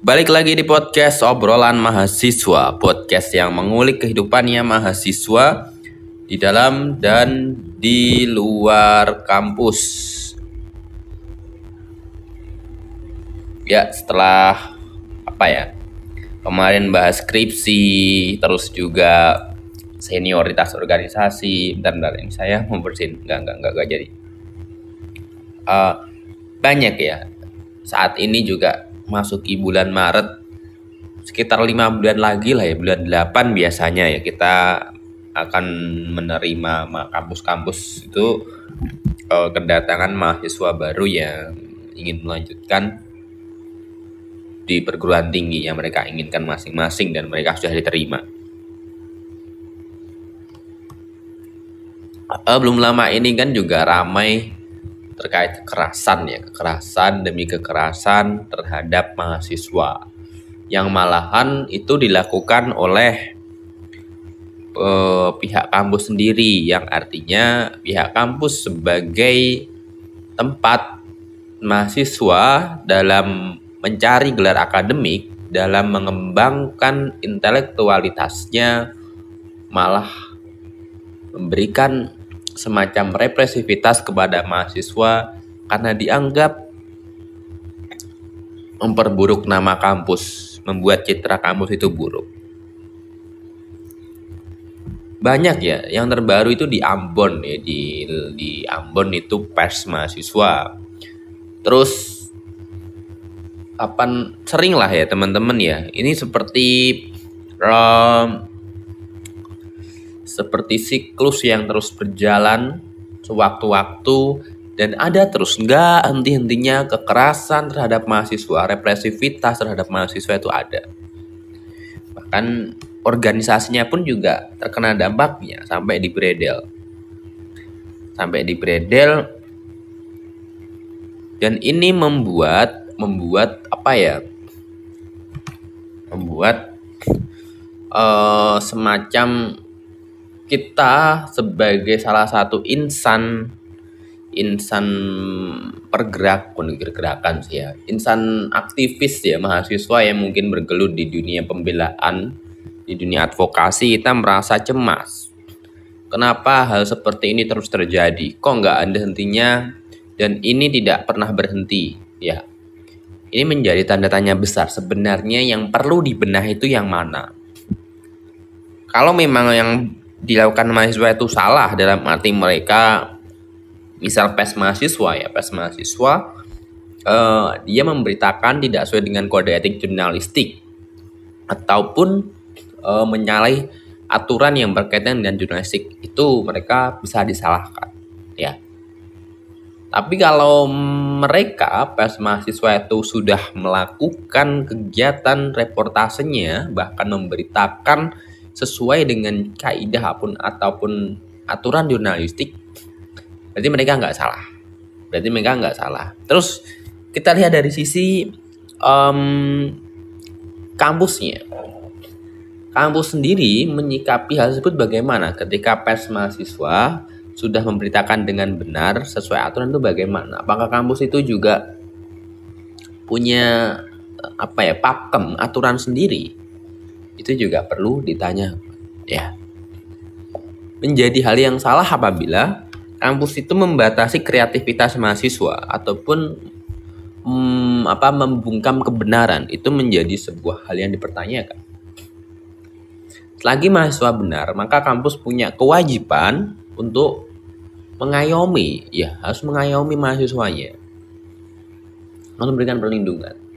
Balik lagi di podcast obrolan mahasiswa, podcast yang mengulik kehidupannya mahasiswa di dalam dan di luar kampus. Ya, setelah apa ya? Kemarin bahas skripsi, terus juga senioritas organisasi. Bentar, bentar, ini saya mau bersihin. Enggak, enggak, enggak jadi. Uh, banyak ya. Saat ini juga masuki bulan Maret sekitar lima bulan lagi lah ya bulan 8 biasanya ya kita akan menerima kampus-kampus itu uh, kedatangan mahasiswa baru yang ingin melanjutkan di perguruan tinggi yang mereka inginkan masing-masing dan mereka sudah diterima. Uh, belum lama ini kan juga ramai terkait kekerasan ya, kekerasan demi kekerasan terhadap mahasiswa. Yang malahan itu dilakukan oleh uh, pihak kampus sendiri yang artinya pihak kampus sebagai tempat mahasiswa dalam mencari gelar akademik dalam mengembangkan intelektualitasnya malah memberikan semacam represivitas kepada mahasiswa karena dianggap memperburuk nama kampus, membuat citra kampus itu buruk. Banyak ya, yang terbaru itu di Ambon ya, di di Ambon itu pers mahasiswa. Terus apa sering lah ya teman-teman ya. Ini seperti um, seperti siklus yang terus berjalan sewaktu-waktu dan ada terus nggak henti-hentinya kekerasan terhadap mahasiswa, represivitas terhadap mahasiswa itu ada. Bahkan organisasinya pun juga terkena dampaknya sampai di Bredel. Sampai di Bredel dan ini membuat membuat apa ya? Membuat uh, semacam kita sebagai salah satu insan insan pergerak gerakan sih ya insan aktivis ya mahasiswa yang mungkin bergelut di dunia pembelaan di dunia advokasi kita merasa cemas. Kenapa hal seperti ini terus terjadi? Kok nggak ada hentinya? Dan ini tidak pernah berhenti ya. Ini menjadi tanda tanya besar sebenarnya yang perlu dibenahi itu yang mana? Kalau memang yang dilakukan mahasiswa itu salah dalam arti mereka misal pes mahasiswa ya pes mahasiswa uh, dia memberitakan tidak sesuai dengan kode etik jurnalistik. Ataupun uh, menyalahi aturan yang berkaitan dengan jurnalistik. Itu mereka bisa disalahkan ya. Tapi kalau mereka pers mahasiswa itu sudah melakukan kegiatan reportasenya bahkan memberitakan sesuai dengan kaidah apa pun ataupun aturan jurnalistik berarti mereka nggak salah. Berarti mereka nggak salah. Terus kita lihat dari sisi um, kampusnya. Kampus sendiri menyikapi hal tersebut bagaimana? Ketika pers mahasiswa sudah memberitakan dengan benar sesuai aturan itu bagaimana? Apakah kampus itu juga punya apa ya pakem aturan sendiri itu juga perlu ditanya ya. Menjadi hal yang salah apabila kampus itu membatasi kreativitas mahasiswa ataupun hmm, apa membungkam kebenaran. Itu menjadi sebuah hal yang dipertanyakan. Selagi mahasiswa benar maka kampus punya kewajiban untuk mengayomi ya harus mengayomi mahasiswanya. Harus memberikan perlindungan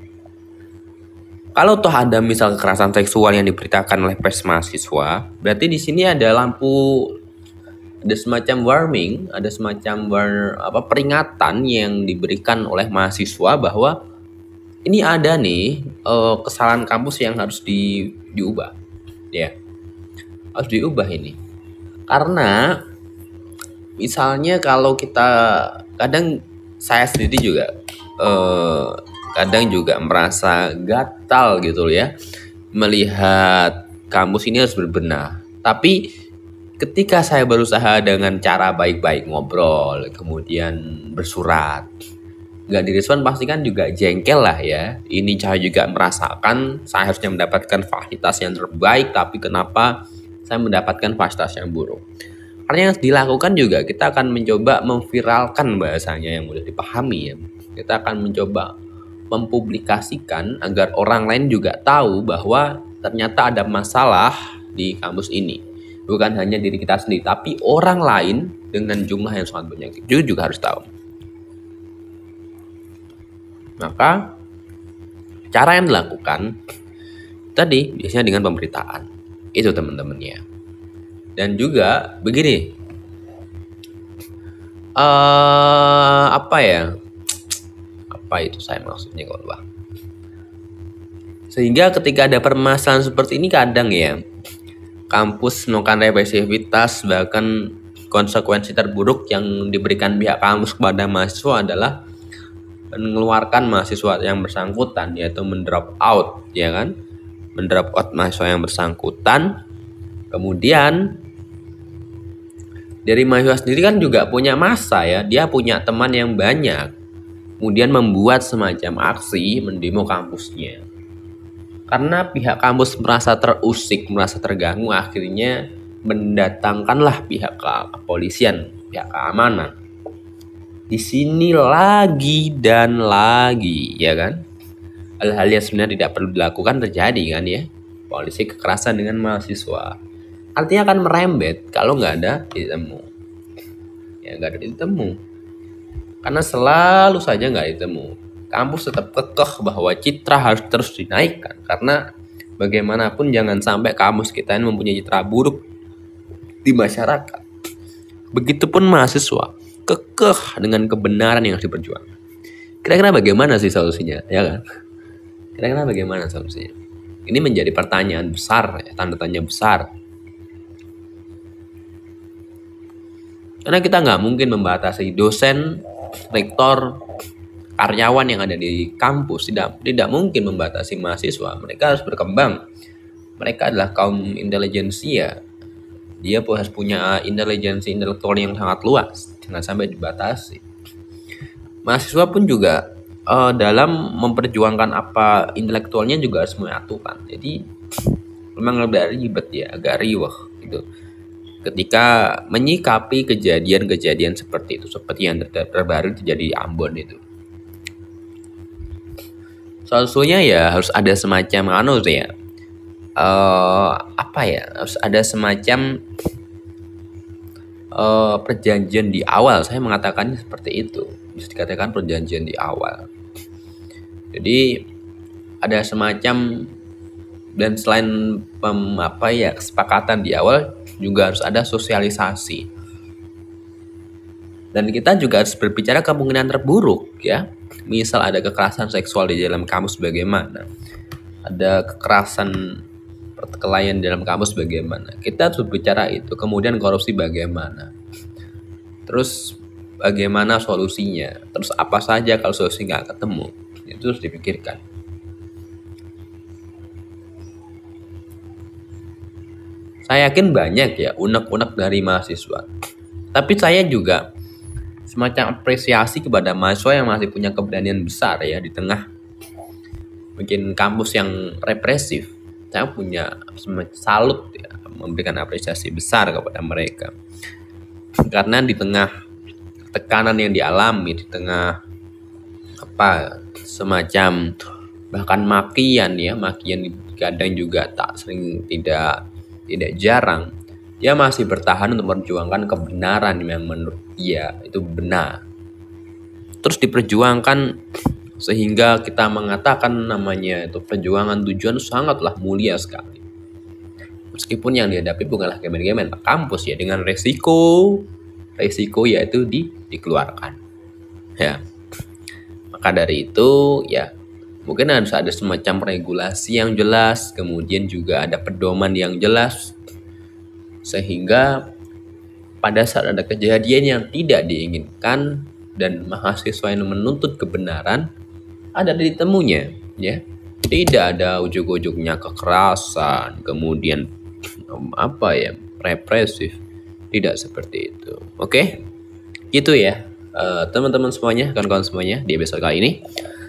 kalau toh ada misal kekerasan seksual yang diberitakan oleh pers mahasiswa, berarti di sini ada lampu ada semacam warning, ada semacam war, apa peringatan yang diberikan oleh mahasiswa bahwa ini ada nih uh, kesalahan kampus yang harus di, diubah. Ya. Harus diubah ini. Karena misalnya kalau kita kadang saya sendiri juga uh, kadang juga merasa gatal gitu ya melihat kampus ini harus berbenah. Tapi ketika saya berusaha dengan cara baik-baik ngobrol, kemudian bersurat, nggak direspon pasti kan juga jengkel lah ya. Ini saya juga merasakan saya harusnya mendapatkan fasilitas yang terbaik tapi kenapa saya mendapatkan fasilitas yang buruk. Karena yang dilakukan juga kita akan mencoba memviralkan bahasanya yang mudah dipahami ya. Kita akan mencoba mempublikasikan agar orang lain juga tahu bahwa ternyata ada masalah di kampus ini. Bukan hanya diri kita sendiri, tapi orang lain dengan jumlah yang sangat banyak itu juga harus tahu. Maka cara yang dilakukan tadi biasanya dengan pemberitaan. Itu teman-teman ya. Dan juga begini. Uh, apa ya? Apa itu saya maksudnya kalau bang? Sehingga ketika ada permasalahan seperti ini kadang ya kampus melakukan represivitas bahkan konsekuensi terburuk yang diberikan pihak kampus kepada mahasiswa adalah mengeluarkan mahasiswa yang bersangkutan yaitu mendrop out ya kan? Mendrop out mahasiswa yang bersangkutan. Kemudian dari mahasiswa sendiri kan juga punya masa ya dia punya teman yang banyak kemudian membuat semacam aksi mendemo kampusnya karena pihak kampus merasa terusik, merasa terganggu, akhirnya mendatangkanlah pihak kepolisian, pihak keamanan. Di sini lagi dan lagi, ya kan? Hal-hal yang sebenarnya tidak perlu dilakukan terjadi kan ya. Polisi kekerasan dengan mahasiswa. Artinya akan merembet kalau nggak ada ditemu. Ya nggak ada ditemu. Karena selalu saja nggak ditemu kampus tetap kekeh bahwa citra harus terus dinaikkan karena bagaimanapun jangan sampai kampus kita ini mempunyai citra buruk di masyarakat. Begitupun mahasiswa kekeh dengan kebenaran yang harus diperjuangkan. Kira-kira bagaimana sih solusinya, ya kan? Kira-kira bagaimana solusinya? Ini menjadi pertanyaan besar, ya, tanda tanya besar. Karena kita nggak mungkin membatasi dosen, rektor, karyawan yang ada di kampus tidak tidak mungkin membatasi mahasiswa. Mereka harus berkembang. Mereka adalah kaum intelijensia. Dia harus punya intelijensi intelektual yang sangat luas. Jangan sampai dibatasi. Mahasiswa pun juga uh, dalam memperjuangkan apa intelektualnya juga harus menyatukan. Jadi memang agak ribet ya agak riwah gitu ketika menyikapi kejadian-kejadian seperti itu seperti yang ter terbaru terjadi di Ambon itu. Solusinya ya harus ada semacam anu ya uh, apa ya harus ada semacam uh, perjanjian di awal. Saya mengatakan seperti itu bisa dikatakan perjanjian di awal. Jadi ada semacam dan selain pem, apa ya kesepakatan di awal juga harus ada sosialisasi. Dan kita juga harus berbicara kemungkinan terburuk ya. Misal ada kekerasan seksual di dalam kamus bagaimana? Ada kekerasan perkelahian dalam kamus bagaimana? Kita harus berbicara itu. Kemudian korupsi bagaimana? Terus bagaimana solusinya? Terus apa saja kalau solusi nggak ketemu? Itu harus dipikirkan saya yakin banyak ya unek-unek dari mahasiswa tapi saya juga semacam apresiasi kepada mahasiswa yang masih punya keberanian besar ya di tengah mungkin kampus yang represif. Saya punya salut ya, memberikan apresiasi besar kepada mereka. Karena di tengah tekanan yang dialami, di tengah apa semacam bahkan makian ya, makian kadang juga tak sering tidak tidak jarang dia masih bertahan untuk memperjuangkan kebenaran yang menurut dia itu benar. Terus diperjuangkan sehingga kita mengatakan namanya itu perjuangan tujuan sangatlah mulia sekali. Meskipun yang dihadapi bukanlah kemen-kemen kampus ya dengan resiko resiko yaitu di, dikeluarkan. Ya. Maka dari itu ya mungkin harus ada semacam regulasi yang jelas, kemudian juga ada pedoman yang jelas sehingga pada saat ada kejadian yang tidak diinginkan dan mahasiswa yang menuntut kebenaran ada di temunya ya. Tidak ada ujuk-ujuknya kekerasan kemudian apa ya represif. Tidak seperti itu. Oke? Itu ya. Eh, teman-teman semuanya, kawan-kawan semuanya di episode kali ini.